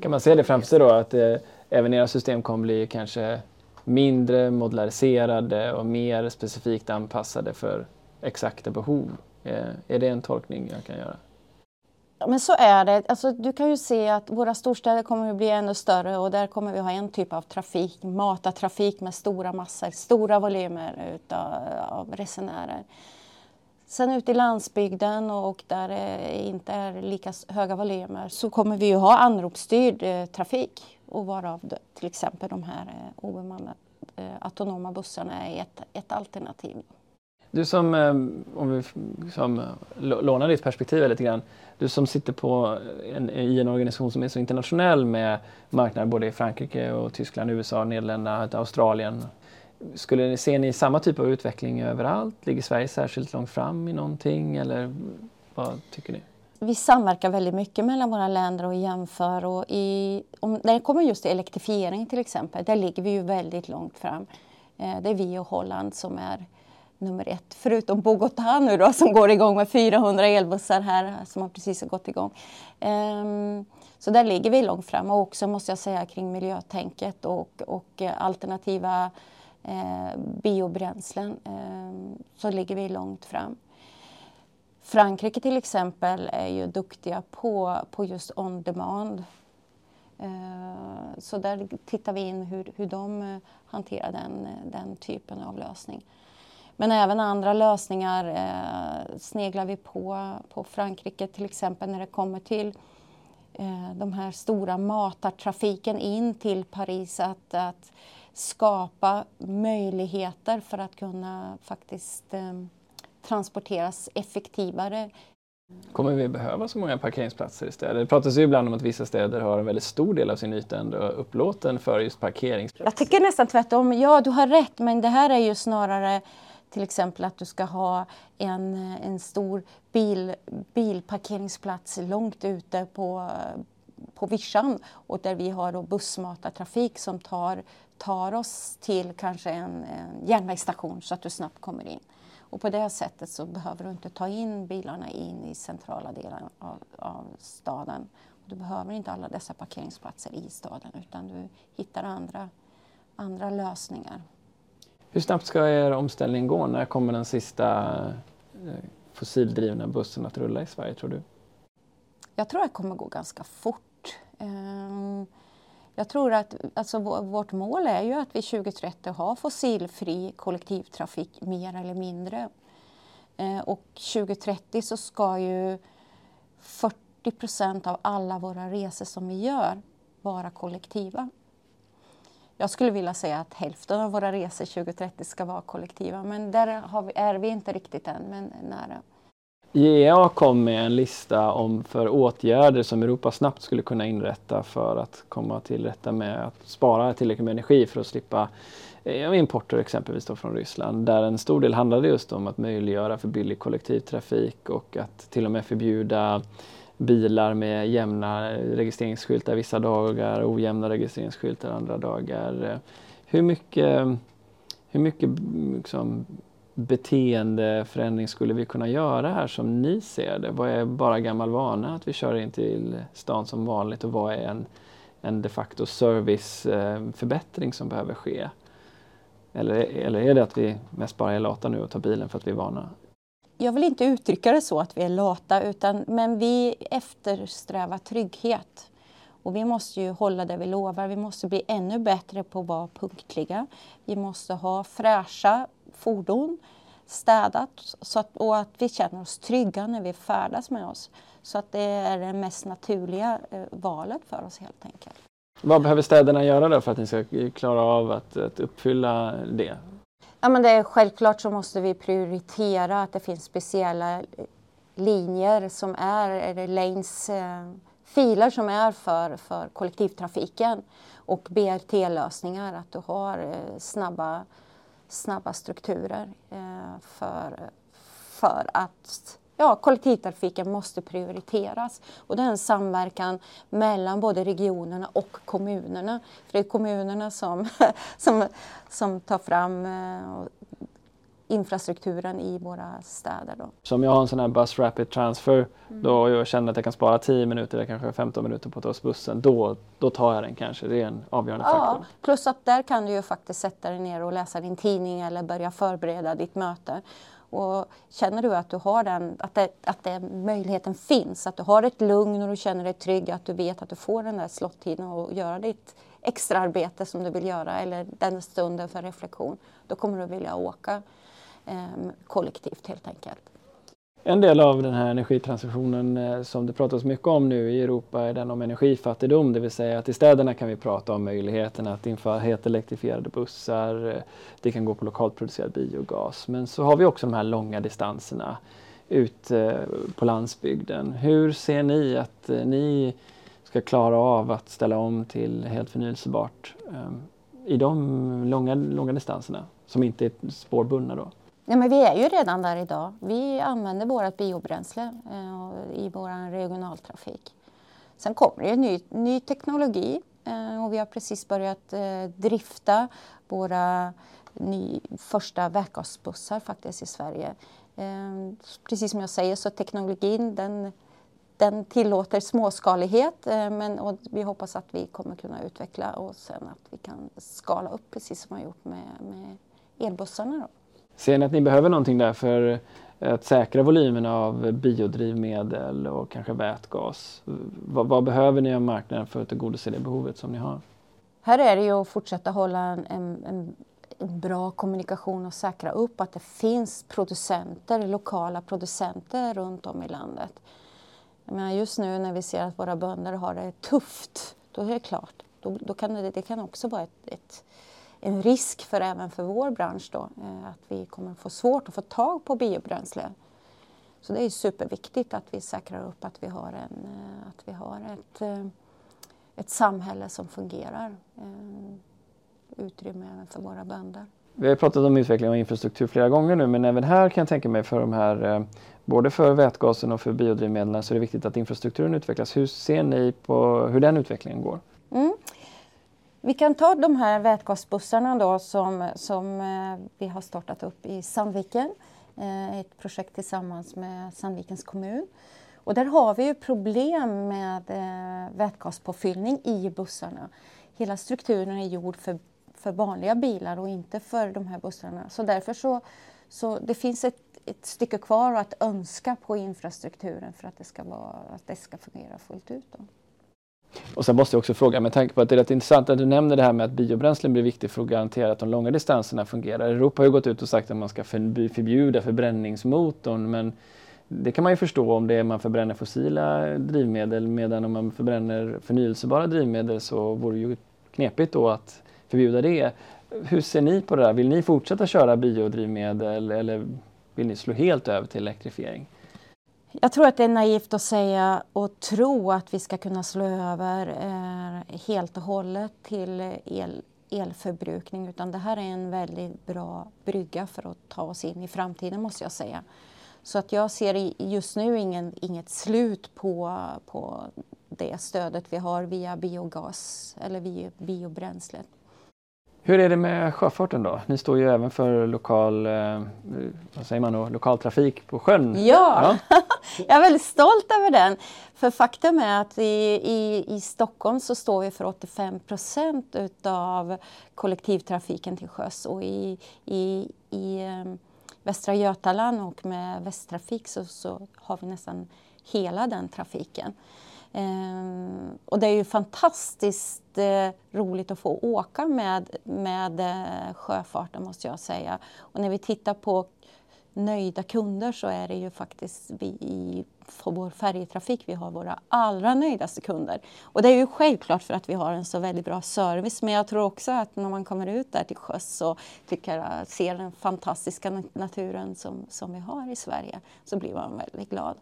Kan man se det framför sig då att eh, även era system kommer bli kanske mindre modulariserade och mer specifikt anpassade för exakta behov? Eh, är det en tolkning jag kan göra? Men så är det. Alltså, du kan ju se att våra storstäder kommer att bli ännu större och där kommer vi ha en typ av trafik, matartrafik med stora massor, stora volymer utav, av resenärer. Sen ute i landsbygden och där det inte är lika höga volymer så kommer vi ju ha anropsstyrd eh, trafik och varav till exempel de här eh, obemannade eh, autonoma bussarna är ett, ett alternativ. Du som, eh, om vi som eh, lånar ditt perspektiv lite grann, du som sitter på en, i en organisation som är så internationell med marknader både i Frankrike och Tyskland, USA, Nederländerna, Australien. Skulle ni, ser ni samma typ av utveckling överallt? Ligger Sverige särskilt långt fram i någonting eller vad tycker ni? Vi samverkar väldigt mycket mellan våra länder och jämför. Och i, om, när det kommer just till elektrifiering till exempel, där ligger vi ju väldigt långt fram. Eh, det är vi och Holland som är nummer ett, förutom Bogotá nu då som går igång med 400 elbussar här som har precis har gått igång. Um, så där ligger vi långt fram och också måste jag säga kring miljötänket och, och eh, alternativa eh, biobränslen eh, så ligger vi långt fram. Frankrike till exempel är ju duktiga på, på just on demand. Eh, så där tittar vi in hur, hur de eh, hanterar den, den typen av lösning. Men även andra lösningar eh, sneglar vi på, på Frankrike till exempel när det kommer till eh, de här stora matartrafiken in till Paris. Att, att skapa möjligheter för att kunna faktiskt eh, transporteras effektivare. Kommer vi behöva så många parkeringsplatser i städer? Det pratas ju ibland om att vissa städer har en väldigt stor del av sin yta ändå upplåten för just parkeringsplatser. Jag tycker nästan tvärtom. Ja, du har rätt, men det här är ju snarare till exempel att du ska ha en, en stor bil, bilparkeringsplats långt ute på, på vischan och där vi har då bussmatartrafik som tar, tar oss till kanske en, en järnvägsstation så att du snabbt kommer in. Och på det sättet så behöver du inte ta in bilarna in i centrala delen av, av staden. Du behöver inte alla dessa parkeringsplatser i staden utan du hittar andra, andra lösningar. Hur snabbt ska er omställning gå? När kommer den sista eh, fossildrivna bussen att rulla i Sverige tror du? Jag tror att det kommer gå ganska fort. Ehm, jag tror att alltså, vårt mål är ju att vi 2030 har fossilfri kollektivtrafik mer eller mindre. Ehm, och 2030 så ska ju 40 procent av alla våra resor som vi gör vara kollektiva. Jag skulle vilja säga att hälften av våra resor 2030 ska vara kollektiva men där vi, är vi inte riktigt än, men nära. IEA kom med en lista om för åtgärder som Europa snabbt skulle kunna inrätta för att komma till rätta med att spara tillräckligt med energi för att slippa eh, importer exempelvis då från Ryssland. Där en stor del handlade just om att möjliggöra för billig kollektivtrafik och att till och med förbjuda bilar med jämna registreringsskyltar vissa dagar, ojämna registreringsskyltar andra dagar. Hur mycket, hur mycket liksom, beteendeförändring skulle vi kunna göra här som ni ser det? Vad är bara gammal vana att vi kör in till stan som vanligt och vad är en, en de facto serviceförbättring eh, som behöver ske? Eller, eller är det att vi mest bara är lata nu och tar bilen för att vi är vana? Jag vill inte uttrycka det så att vi är lata, utan, men vi eftersträvar trygghet. Och vi måste ju hålla det vi lovar. Vi måste bli ännu bättre på att vara punktliga. Vi måste ha fräscha fordon städat så att, och att vi känner oss trygga när vi färdas med oss. Så att det är det mest naturliga eh, valet för oss helt enkelt. Vad behöver städerna göra då för att ni ska klara av att, att uppfylla det? Ja, men det är, självklart så måste vi prioritera att det finns speciella linjer som är, eller lanes, eh, filer som är för, för kollektivtrafiken och BRT-lösningar, att du har eh, snabba snabba strukturer eh, för, för att ja, kollektivtrafiken måste prioriteras. Och det är en samverkan mellan både regionerna och kommunerna. För det är kommunerna som, som, som tar fram eh, infrastrukturen i våra städer. Då. Så om jag har en sån här Bus Rapid Transfer mm. då jag känner att jag kan spara 10 minuter eller kanske 15 minuter på att ta bussen, då, då tar jag den kanske. Det är en avgörande ja, faktor. Plus att där kan du ju faktiskt sätta dig ner och läsa din tidning eller börja förbereda ditt möte. Och känner du att, du har den, att, det, att det, möjligheten finns, att du har ett lugn och du känner dig trygg, att du vet att du får den där slottiden och göra ditt extraarbete som du vill göra eller den stunden för reflektion, då kommer du vilja åka eh, kollektivt helt enkelt. En del av den här energitransitionen eh, som det pratas mycket om nu i Europa är den om energifattigdom, det vill säga att i städerna kan vi prata om möjligheten att införa helt elektrifierade bussar, eh, det kan gå på lokalt producerad biogas. Men så har vi också de här långa distanserna ut eh, på landsbygden. Hur ser ni att ni ska klara av att ställa om till helt förnyelsebart i de långa, långa distanserna som inte är spårbundna då? Ja, men vi är ju redan där idag. Vi använder vårt biobränsle eh, i vår regionaltrafik. Sen kommer det ny, ny teknologi eh, och vi har precis börjat eh, drifta våra ny, första vätgasbussar faktiskt i Sverige. Eh, precis som jag säger så teknologin den, den tillåter småskalighet eh, men, och vi hoppas att vi kommer kunna utveckla och sen att vi kan skala upp precis som vi har gjort med, med elbussarna. Då. Ser ni att ni behöver någonting där för att säkra volymerna av biodrivmedel och kanske vätgas? Vad, vad, behöver ni av marknaden för att tillgodose det behovet som ni har? Här är det ju att fortsätta hålla en, en, en bra kommunikation och säkra upp att det finns producenter, lokala producenter runt om i landet. Men just nu när vi ser att våra bönder har det tufft, då är det klart, då, då kan det, det kan också vara ett, ett en risk för även för vår bransch då, eh, att vi kommer få svårt att få tag på biobränsle. Så det är superviktigt att vi säkrar upp att vi har, en, att vi har ett, ett samhälle som fungerar. Utrymme även för våra bönder. Vi har pratat om utveckling av infrastruktur flera gånger nu men även här kan jag tänka mig för de här både för vätgasen och för biodrivmedlen så är det viktigt att infrastrukturen utvecklas. Hur ser ni på hur den utvecklingen går? Mm. Vi kan ta de här vätgasbussarna då som, som eh, vi har startat upp i Sandviken. Eh, ett projekt tillsammans med Sandvikens kommun. Och där har vi ju problem med eh, vätgaspåfyllning i bussarna. Hela strukturen är gjord för, för vanliga bilar och inte för de här bussarna. Så därför så, så det finns ett ett stycke kvar att önska på infrastrukturen för att det ska, vara, att det ska fungera fullt ut. Då. Och sen måste jag också fråga, med tanke på att det är rätt intressant att du nämner det här med att biobränslen blir viktigt för att garantera att de långa distanserna fungerar. Europa har ju gått ut och sagt att man ska förbjuda förbränningsmotorn men det kan man ju förstå om det är man förbränner fossila drivmedel medan om man förbränner förnyelsebara drivmedel så vore det ju knepigt då att förbjuda det. Hur ser ni på det där? Vill ni fortsätta köra biodrivmedel eller vill ni slå helt över till elektrifiering? Jag tror att det är naivt att säga och tro att vi ska kunna slå över eh, helt och hållet till el, elförbrukning utan det här är en väldigt bra brygga för att ta oss in i framtiden måste jag säga. Så att jag ser just nu ingen, inget slut på, på det stödet vi har via biogas eller via biobränslet. Hur är det med sjöfarten då? Ni står ju även för lokal, eh, vad säger man då, lokaltrafik på sjön. Ja, ja. jag är väldigt stolt över den. För faktum är att i, i, i Stockholm så står vi för 85 procent utav kollektivtrafiken till sjöss och i, i, i um, Västra Götaland och med Västtrafik så, så har vi nästan hela den trafiken. Ehm, och det är ju fantastiskt eh, roligt att få åka med, med eh, sjöfarten måste jag säga. Och när vi tittar på nöjda kunder så är det ju faktiskt vi i vår färjetrafik vi har våra allra nöjdaste kunder. Och det är ju självklart för att vi har en så väldigt bra service men jag tror också att när man kommer ut där till sjöss och tycker, ser den fantastiska naturen som, som vi har i Sverige så blir man väldigt glad.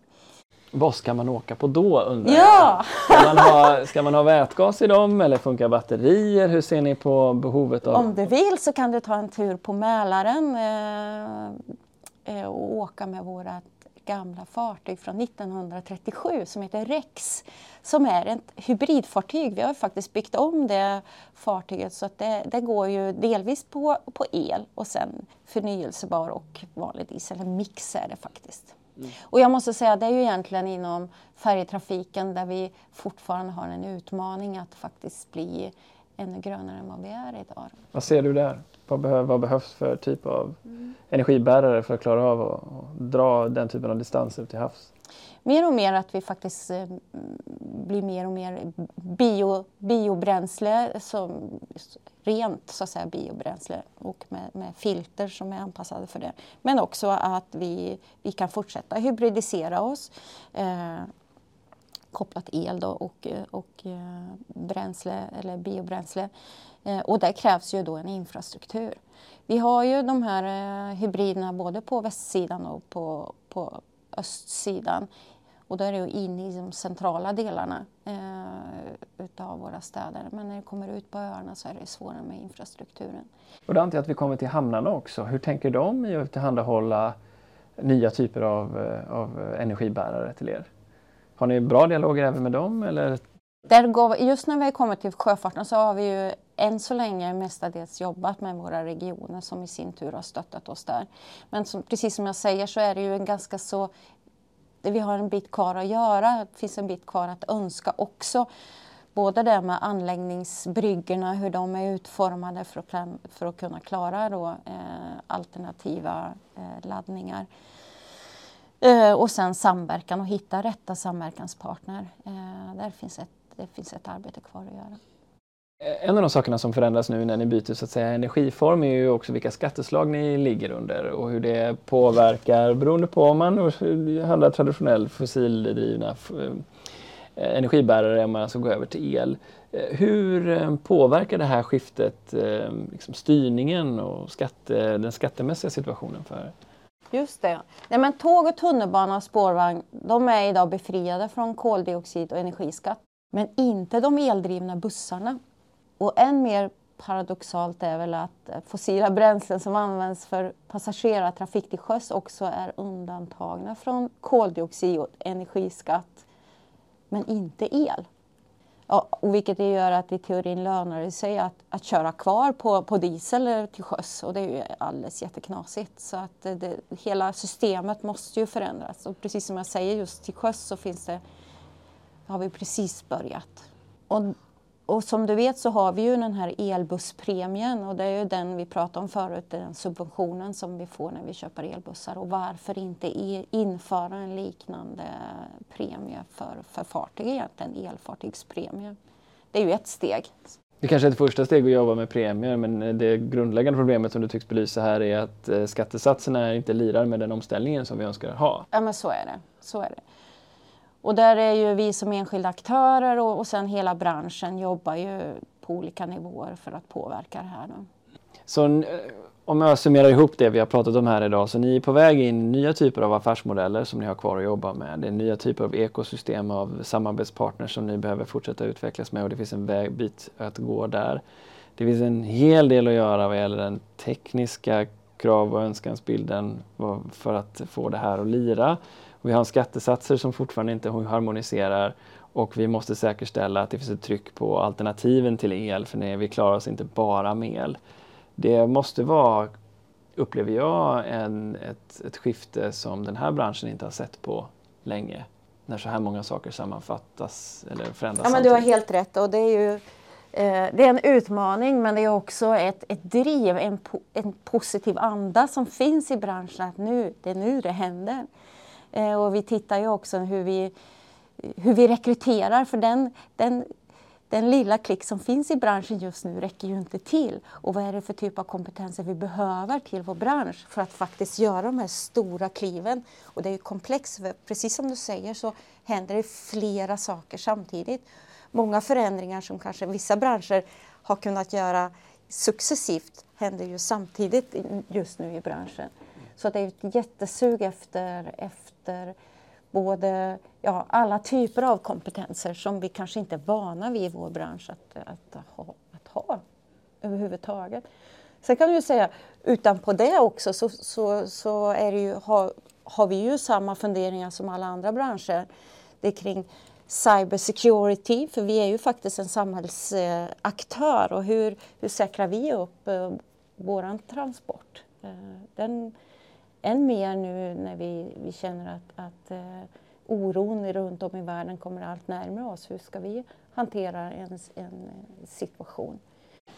Vad ska man åka på då undrar ja! jag? Ska man, ha, ska man ha vätgas i dem eller funkar batterier? Hur ser ni på behovet av? Om du vill så kan du ta en tur på Mälaren eh, eh och åka med vårt gamla fartyg från 1937 som heter Rex. Som är ett hybridfartyg. Vi har faktiskt byggt om det fartyget så att det, det går ju delvis på, på el och sen förnyelsebar och vanlig diesel. En mix är det faktiskt. Och jag måste säga det är ju egentligen inom färjetrafiken där vi fortfarande har en utmaning att faktiskt bli ännu grönare än vad vi är idag. Vad ser du där? Vad, behöv, vad behövs för typ av mm. energibärare för att klara av att dra den typen av distanser till havs? Mer och mer att vi faktiskt eh, blir mer och mer bio, biobränsle som rent så att säga, biobränsle och med, med, filter som är anpassade för det. Men också att vi, vi kan fortsätta hybridisera oss eh, kopplat el då och, eh, och eh, bränsle eller biobränsle. Eh, och där krävs ju då en infrastruktur. Vi har ju de här eh, hybriderna både på västsidan och på, på östsidan. Och då är det ju inne i de centrala delarna eh, utav våra städer. Men när det kommer ut på öarna så är det svårare med infrastrukturen. Och då antar jag att vi kommer till hamnarna också. Hur tänker de i att tillhandahålla nya typer av, eh, av energibärare till er? Har ni bra dialoger även med dem? Eller? Där går, just när vi kommit till sjöfarten så har vi ju än så länge mestadels jobbat med våra regioner som i sin tur har stöttat oss där. Men som, precis som jag säger så är det ju en ganska så vi har en bit kvar att göra. Det finns en bit kvar att önska också. Både det med anläggningsbryggorna, hur de är utformade för att, för att kunna klara då, eh, alternativa eh, laddningar. Eh, och sen samverkan och hitta rätta samverkanspartner. Eh, där finns ett, det finns ett arbete kvar att göra. Eh, en av de sakerna som förändras nu när ni byter så att säga, energiform är ju också vilka skatteslag ni ligger under och hur det påverkar beroende på om man handlar traditionell fossildrivna eh, energibärare om man alltså går över till el. Eh, hur påverkar det här skiftet liksom styrningen och skatte, den skattemässiga situationen för Just det. Nej, men tåg, och tunnelbana och spårvagn de är idag befriade från koldioxid och energiskatt. Men inte de eldrivna bussarna. Och än mer paradoxalt är väl att eh, fossila bränslen som används för passagerartrafik till sjöss också är undantagna från koldioxid och energiskatt, men inte el. Ja, och vilket det gör att i teorin lönar det sig att, att köra kvar på, på diesel till sjöss och det är ju alldeles jätteknasigt. Så att eh, det, hela systemet måste ju förändras och precis som jag säger just till sjöss så finns det, har vi precis börjat. Och, och som du vet så har vi ju den här elbusspremien och det är ju den vi pratade om förut, den subventionen som vi får när vi köper elbussar och varför inte införa en liknande premie för, för fartyg egentligen, elfartygspremie. Det är ju ett steg. Det kanske är ett första steg att jobba med premier men det grundläggande problemet som du tycks belysa här är att eh, skattesatserna inte lirar med den omställningen som vi önskar ha. Ja men så är det. Så är det. Och där är ju vi som enskilda aktörer och, och sen hela branschen jobbar ju på olika nivåer för att påverka det här. Då. Så eh, om jag summerar ihop det vi har pratat om här idag så ni är på väg in i nya typer av affärsmodeller som ni har kvar att jobba med. Det är nya typer av ekosystem av samarbetspartners som ni behöver fortsätta utvecklas med och det finns en väg, bit att gå där. Det finns en hel del att göra vad gäller den tekniska krav och önskansbilden för att få det här att lira. Vi har skattesatser som fortfarande inte harmoniserar och vi måste säkerställa att det finns ett tryck på alternativen till el för nej, vi klarar oss inte bara med el. Det måste vara, upplever jag, en, ett, ett skifte som den här branschen inte har sett på länge. När så här många saker sammanfattas eller förändras Ja, men du har helt rätt och det är ju eh, det är en utmaning men det är också ett, ett driv, en, po en positiv anda som finns i branschen att nu, det är nu det händer. Eh, och vi tittar ju också hur vi, hur vi rekryterar för den, den, den lilla klick som finns i branschen just nu räcker ju inte till. Och vad är det för typ av kompetenser vi behöver till vår bransch för att faktiskt göra de här stora kliven? Och det är ju komplext, precis som du säger så händer det flera saker samtidigt. Många förändringar som kanske vissa branscher har kunnat göra successivt händer ju samtidigt just nu i branschen. Så det är ett jättesug efter, efter både ja, alla typer av kompetenser som vi kanske inte är vana vid i vår bransch att, att, ha, att ha överhuvudtaget. Sen kan du ju säga, utanpå det också så, så, så är det ju, har, har vi ju samma funderingar som alla andra branscher. Det är kring cybersecurity, för vi är ju faktiskt en samhällsaktör och hur, hur säkrar vi upp eh, vår transport? Eh, den, än mer nu när vi, vi känner att, att eh, oron runt om i världen kommer allt närmare oss. Hur ska vi hantera en, en situation?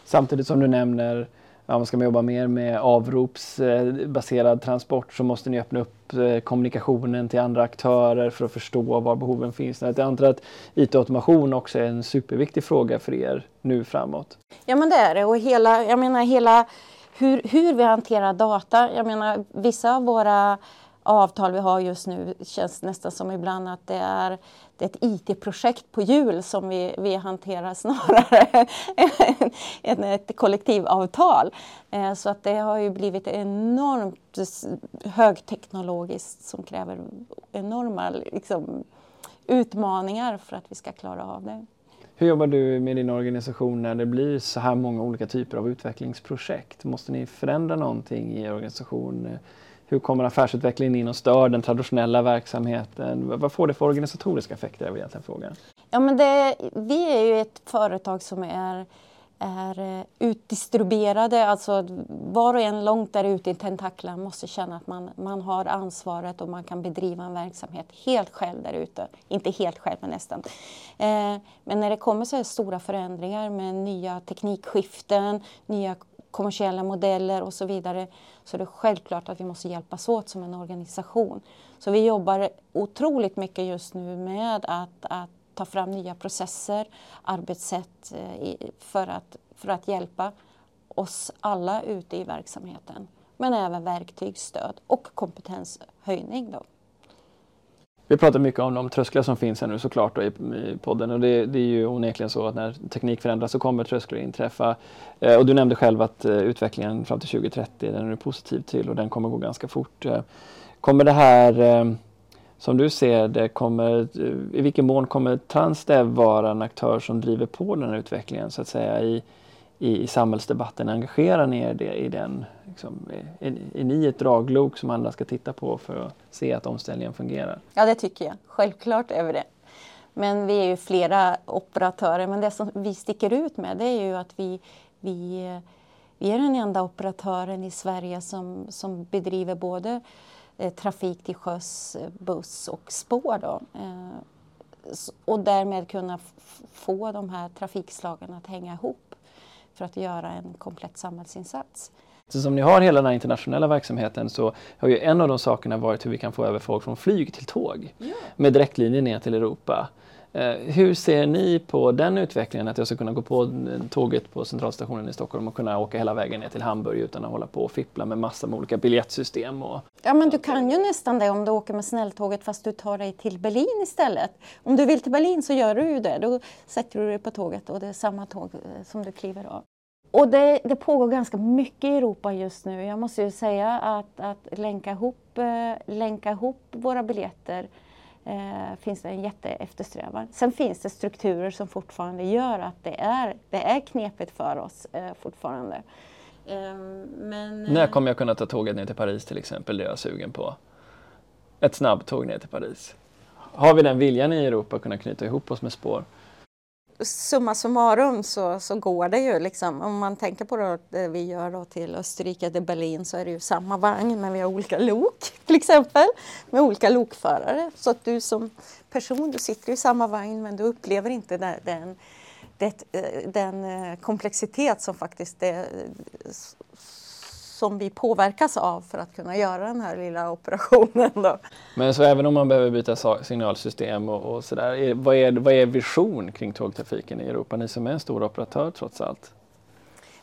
Samtidigt som du nämner ja, ska man jobba mer med avropsbaserad transport så måste ni öppna upp eh, kommunikationen till andra aktörer för att förstå var behoven finns. Jag antar att IT-automation också är en superviktig fråga för er nu framåt. Ja men det är det och hela, jag menar hela hur, hur vi hanterar data. Jag menar, vissa av våra avtal vi har just nu känns nästan som ibland att det är, det är ett IT-projekt på hjul som vi, vi hanterar snarare än ett kollektivavtal. Eh, så att det har ju blivit enormt högteknologiskt som kräver enorma liksom, utmaningar för att vi ska klara av det. Hur jobbar du med din organisation när det blir så här många olika typer av utvecklingsprojekt? Måste ni förändra någonting i er organisation? Hur kommer affärsutvecklingen in och stör den traditionella verksamheten? Vad får det för organisatoriska effekter? är egentligen fråga. Ja, men det, vi är ju ett företag som är är eh, utdistribuerade, alltså var och en långt där ute i tentaklerna måste känna att man, man har ansvaret och man kan bedriva en verksamhet helt själv där ute. Inte helt själv, men nästan. Eh, men när det kommer så här stora förändringar med nya teknikskiften, nya kommersiella modeller och så vidare så är det självklart att vi måste hjälpas åt som en organisation. Så vi jobbar otroligt mycket just nu med att, att ta fram nya processer, arbetssätt eh, för att, för att hjälpa oss alla ute i verksamheten. Men även verktyg, stöd och kompetenshöjning. Då. Vi pratar mycket om de trösklar som finns här nu såklart då i, i podden och det, det, är ju onekligen så att när teknik förändras så kommer trösklar inträffa. Eh, och du nämnde själv att eh, utvecklingen fram till 2030 den är du positiv till och den kommer gå ganska fort. Eh, kommer det här eh, som du ser det, kommer, i vilken mån kommer Transdev vara en aktör som driver på den här utvecklingen så att säga i, i, i samhällsdebatten? Engagerar ni er i den? Liksom, är, är ni ett draglok som andra ska titta på för att se att omställningen fungerar? Ja, det tycker jag. Självklart är vi det. Men vi är ju flera operatörer, men det som vi sticker ut med det är ju att vi, vi, vi är den enda operatören i Sverige som, som bedriver både trafik till sjöss, eh, buss och spår. Då. Eh, och därmed kunna få de här trafikslagen att hänga ihop för att göra en komplett samhällsinsats. Eftersom ni har hela den här internationella verksamheten så har ju en av de sakerna varit hur vi kan få över folk från flyg till tåg ja. med direktlinjer ner till Europa. Eh, hur ser ni på den utvecklingen, att jag ska kunna gå på tåget på centralstationen i Stockholm och kunna åka hela vägen ner till Hamburg utan att hålla på och fippla med massa med olika biljettsystem? Och... Ja men du kan ju nästan det om du åker med snälltåget fast du tar dig till Berlin istället. Om du vill till Berlin så gör du ju det. Då sätter du dig på tåget och det är samma tåg eh, som du kliver av. Och det, det, pågår ganska mycket i Europa just nu. Jag måste ju säga att, att länka, ihop, eh, länka ihop våra biljetter eh, finns det en jätteeftersträvan. Sen finns det strukturer som fortfarande gör att det är, det är knepigt för oss eh, fortfarande. Eh, men, När kommer jag kunna ta tåget ner till Paris till exempel? Det är jag sugen på. Ett snabbtåg ner till Paris. Har vi den viljan i Europa att kunna knyta ihop oss med spår? Summa summarum så, så går det ju liksom. Om man tänker på det vi gör då till Österrike, till Berlin så är det ju samma vagn men vi har olika lok till exempel med olika lokförare. Så att du som person, du sitter i samma vagn men du upplever inte den, den, eh, den eh, komplexitet som faktiskt är som vi påverkas av för att kunna göra den här lilla operationen. Då. Men så även om man behöver byta signalsystem och, och sådär, vad är, vad är vision kring tågtrafiken i Europa? Ni som är en stor operatör trots allt.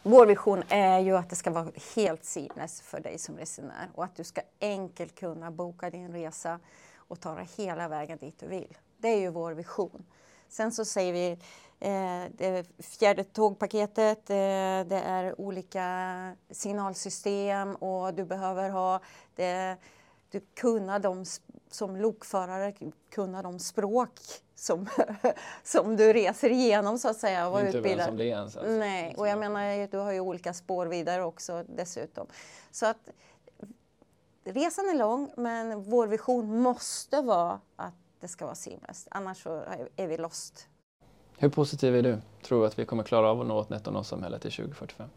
Vår vision är ju att det ska vara helt seamless för dig som resenär och att du ska enkelt kunna boka din resa och ta dig hela vägen dit du vill. Det är ju vår vision. Sen så säger vi det fjärde tågpaketet, eh, det är olika signalsystem och du behöver ha det, du kunna de, som lokförare kunna de språk som, som du reser igenom så att säga. Och Inte utbildad. vem som det ens. Alltså. Nej, och jag menar du har ju olika spår vidare också dessutom. Så att resan är lång men vår vision måste vara att det ska vara seamless. Annars så är vi lost. Hur positiv är du? Tror du att vi kommer klara av att nå ett netto-noll-samhälle till 2045?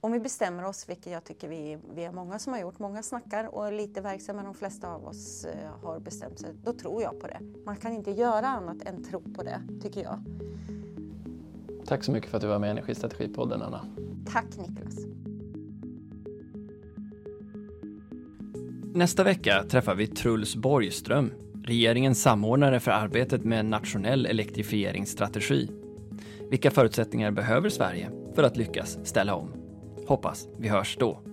Om vi bestämmer oss, vilket jag tycker vi, vi är många som har gjort, många snackar och är lite verksamma, de flesta av oss eh, har bestämt sig, då tror jag på det. Man kan inte göra annat än tro på det, tycker jag. Tack så mycket för att du var med i Energistrategipodden, Anna. Tack Niklas. Nästa vecka träffar vi Truls Borgström regeringens samordnare för arbetet med en nationell elektrifieringsstrategi. Vilka förutsättningar behöver Sverige för att lyckas ställa om? Hoppas vi hörs då.